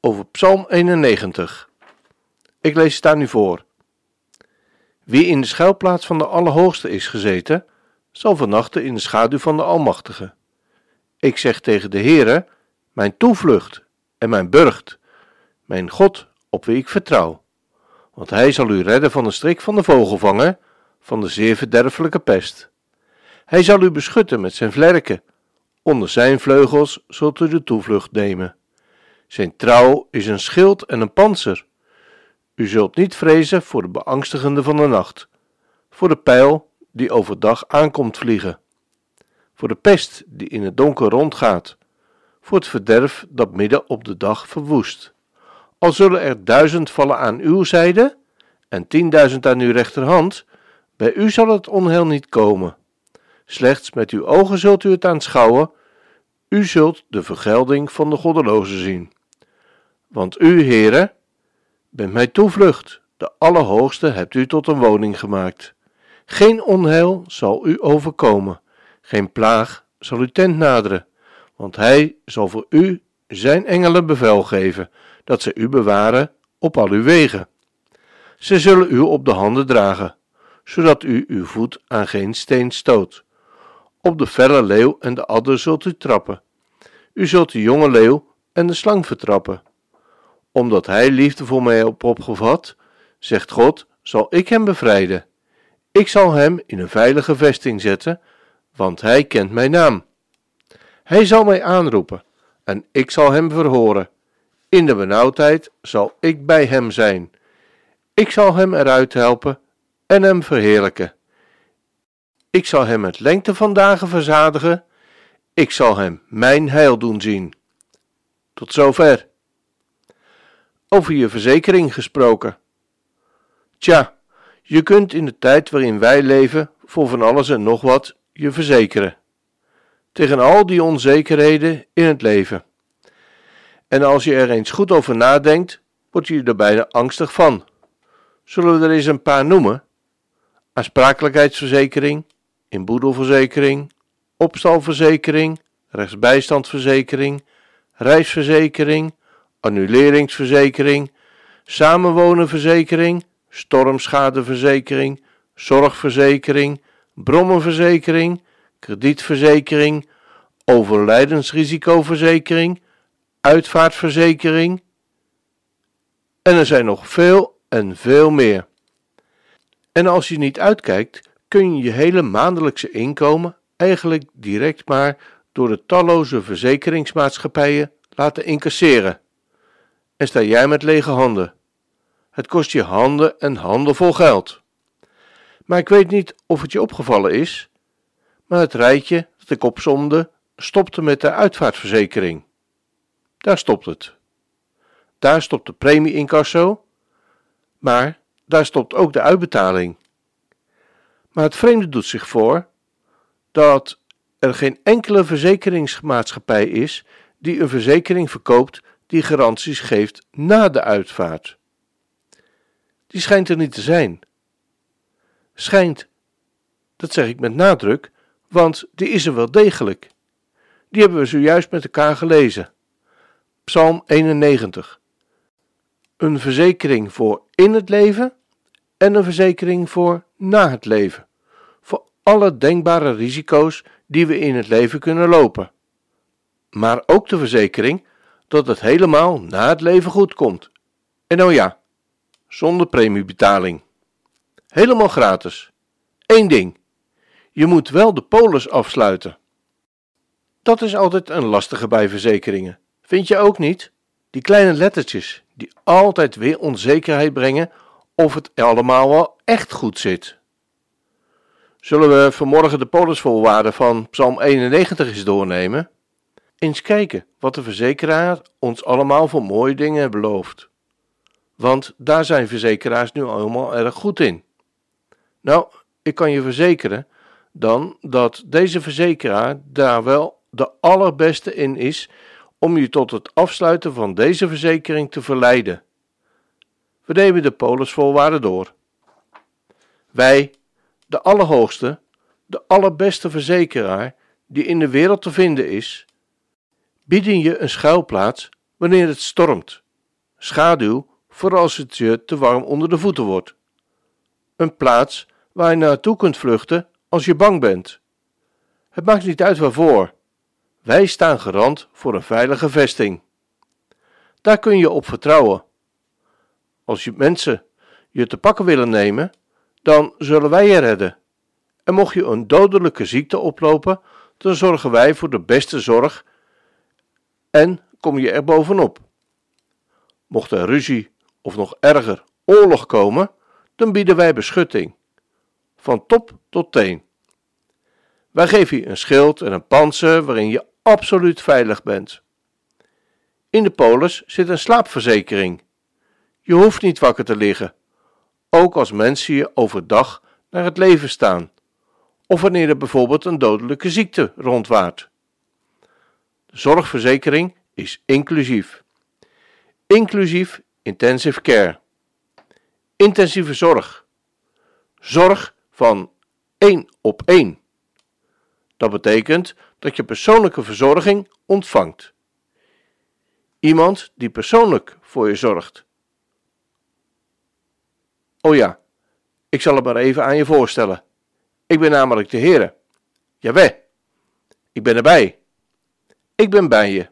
over Psalm 91. Ik lees het aan u voor. Wie in de schuilplaats van de Allerhoogste is gezeten, zal vernachten in de schaduw van de Almachtige. Ik zeg tegen de Heere, mijn toevlucht en mijn burcht, mijn God op wie ik vertrouw. Want hij zal u redden van de strik van de vogelvanger, van de zeer verderfelijke pest. Hij zal u beschutten met zijn vlerken, onder zijn vleugels zult u de toevlucht nemen. Zijn trouw is een schild en een panzer. U zult niet vrezen voor de beangstigende van de nacht, voor de pijl die overdag aankomt vliegen, voor de pest die in het donker rondgaat, voor het verderf dat midden op de dag verwoest. Al zullen er duizend vallen aan uw zijde en tienduizend aan uw rechterhand, bij u zal het onheil niet komen. Slechts met uw ogen zult u het aanschouwen, u zult de vergelding van de goddelozen zien. Want u, Heere, bent mijn toevlucht, de Allerhoogste hebt u tot een woning gemaakt. Geen onheil zal u overkomen, geen plaag zal uw tent naderen, want hij zal voor u zijn engelen bevel geven, dat ze u bewaren op al uw wegen. Ze zullen u op de handen dragen, zodat u uw voet aan geen steen stoot. Op de felle leeuw en de adder zult u trappen. U zult de jonge leeuw en de slang vertrappen omdat hij liefde voor mij op opgevat, zegt God, zal ik hem bevrijden. Ik zal hem in een veilige vesting zetten, want hij kent mijn naam. Hij zal mij aanroepen en ik zal hem verhoren. In de benauwdheid zal ik bij hem zijn. Ik zal hem eruit helpen en hem verheerlijken. Ik zal hem met lengte van dagen verzadigen. Ik zal hem mijn heil doen zien. Tot zover. Over je verzekering gesproken. Tja, je kunt in de tijd waarin wij leven voor van alles en nog wat je verzekeren. Tegen al die onzekerheden in het leven. En als je er eens goed over nadenkt, word je er bijna angstig van. Zullen we er eens een paar noemen? Aansprakelijkheidsverzekering, inboedelverzekering, opstalverzekering, rechtsbijstandverzekering, reisverzekering, annuleringsverzekering, samenwonenverzekering, stormschadeverzekering, zorgverzekering, brommenverzekering, kredietverzekering, overlijdensrisicoverzekering, uitvaartverzekering. En er zijn nog veel en veel meer. En als je niet uitkijkt, kun je je hele maandelijkse inkomen eigenlijk direct maar door de talloze verzekeringsmaatschappijen laten incasseren en sta jij met lege handen. Het kost je handen en handen vol geld. Maar ik weet niet of het je opgevallen is, maar het rijtje dat ik opzomde stopte met de uitvaartverzekering. Daar stopt het. Daar stopt de premie-incasso, maar daar stopt ook de uitbetaling. Maar het vreemde doet zich voor dat er geen enkele verzekeringsmaatschappij is die een verzekering verkoopt die garanties geeft na de uitvaart. Die schijnt er niet te zijn. Schijnt, dat zeg ik met nadruk, want die is er wel degelijk. Die hebben we zojuist met elkaar gelezen. Psalm 91. Een verzekering voor in het leven en een verzekering voor na het leven. Voor alle denkbare risico's die we in het leven kunnen lopen. Maar ook de verzekering dat het helemaal na het leven goed komt. En oh ja, zonder premiebetaling. Helemaal gratis. Eén ding: je moet wel de polis afsluiten. Dat is altijd een lastige bij verzekeringen. Vind je ook niet? Die kleine lettertjes die altijd weer onzekerheid brengen of het allemaal wel echt goed zit. Zullen we vanmorgen de polisvoorwaarden van Psalm 91 eens doornemen? Eens kijken wat de verzekeraar ons allemaal voor mooie dingen belooft. want daar zijn verzekeraars nu allemaal erg goed in. Nou, ik kan je verzekeren dan dat deze verzekeraar daar wel de allerbeste in is om je tot het afsluiten van deze verzekering te verleiden. We nemen de polisvoorwaarden door. Wij, de Allerhoogste, de allerbeste verzekeraar die in de wereld te vinden is, bieden je een schuilplaats wanneer het stormt, schaduw voor als het je te warm onder de voeten wordt, een plaats waar je naartoe kunt vluchten als je bang bent. Het maakt niet uit waarvoor. Wij staan garant voor een veilige vesting. Daar kun je op vertrouwen. Als je mensen je te pakken willen nemen, dan zullen wij je redden. En mocht je een dodelijke ziekte oplopen, dan zorgen wij voor de beste zorg en kom je er bovenop. Mocht er ruzie of nog erger oorlog komen, dan bieden wij beschutting, van top tot teen. Wij geven je een schild en een panzer waarin je absoluut veilig bent. In de polis zit een slaapverzekering. Je hoeft niet wakker te liggen, ook als mensen je overdag naar het leven staan, of wanneer er bijvoorbeeld een dodelijke ziekte rondwaart. Zorgverzekering is inclusief. Inclusief intensive care. Intensieve zorg. Zorg van één op één. Dat betekent dat je persoonlijke verzorging ontvangt. Iemand die persoonlijk voor je zorgt. Oh ja, ik zal het maar even aan je voorstellen. Ik ben namelijk de Heere. Jawel, ik ben erbij. Ik ben bij je.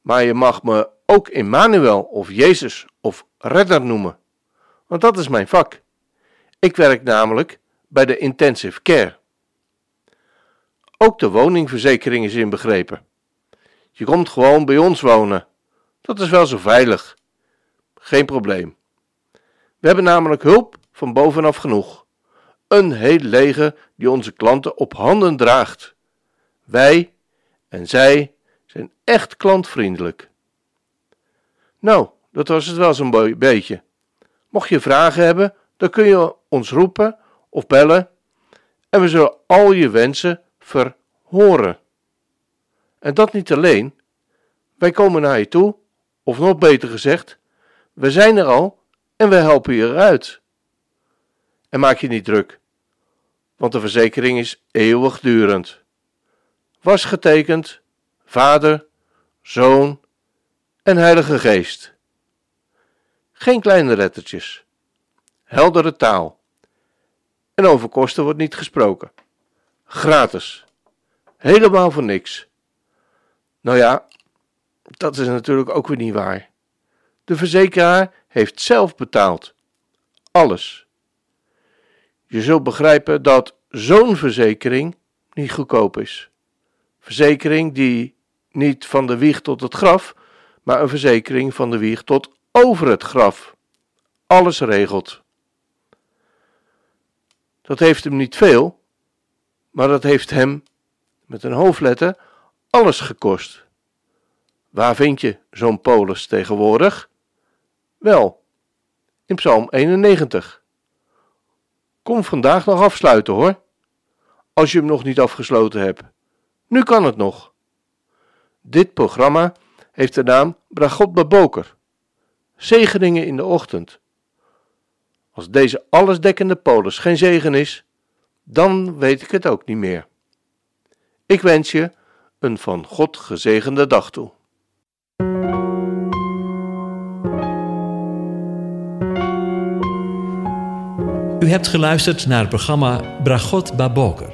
Maar je mag me ook Emmanuel of Jezus of Redder noemen, want dat is mijn vak. Ik werk namelijk bij de intensive care. Ook de woningverzekering is inbegrepen. Je komt gewoon bij ons wonen. Dat is wel zo veilig. Geen probleem. We hebben namelijk hulp van bovenaf genoeg. Een heel leger die onze klanten op handen draagt. Wij en zij zijn echt klantvriendelijk. Nou, dat was het wel zo'n beetje. Mocht je vragen hebben, dan kun je ons roepen of bellen en we zullen al je wensen verhoren. En dat niet alleen. Wij komen naar je toe, of nog beter gezegd, we zijn er al en we helpen je eruit. En maak je niet druk, want de verzekering is eeuwigdurend. Was getekend Vader, Zoon en Heilige Geest. Geen kleine lettertjes, heldere taal. En over kosten wordt niet gesproken. Gratis. Helemaal voor niks. Nou ja, dat is natuurlijk ook weer niet waar. De verzekeraar heeft zelf betaald. Alles. Je zult begrijpen dat zo'n verzekering niet goedkoop is. Verzekering die niet van de wieg tot het graf, maar een verzekering van de wieg tot over het graf. Alles regelt. Dat heeft hem niet veel, maar dat heeft hem, met een hoofdletter, alles gekost. Waar vind je zo'n polis tegenwoordig? Wel, in Psalm 91. Kom vandaag nog afsluiten hoor, als je hem nog niet afgesloten hebt. Nu kan het nog. Dit programma heeft de naam Bragot Baboker. Zegeningen in de ochtend. Als deze allesdekkende polis geen zegen is, dan weet ik het ook niet meer. Ik wens je een van God gezegende dag toe. U hebt geluisterd naar het programma Bragot Baboker.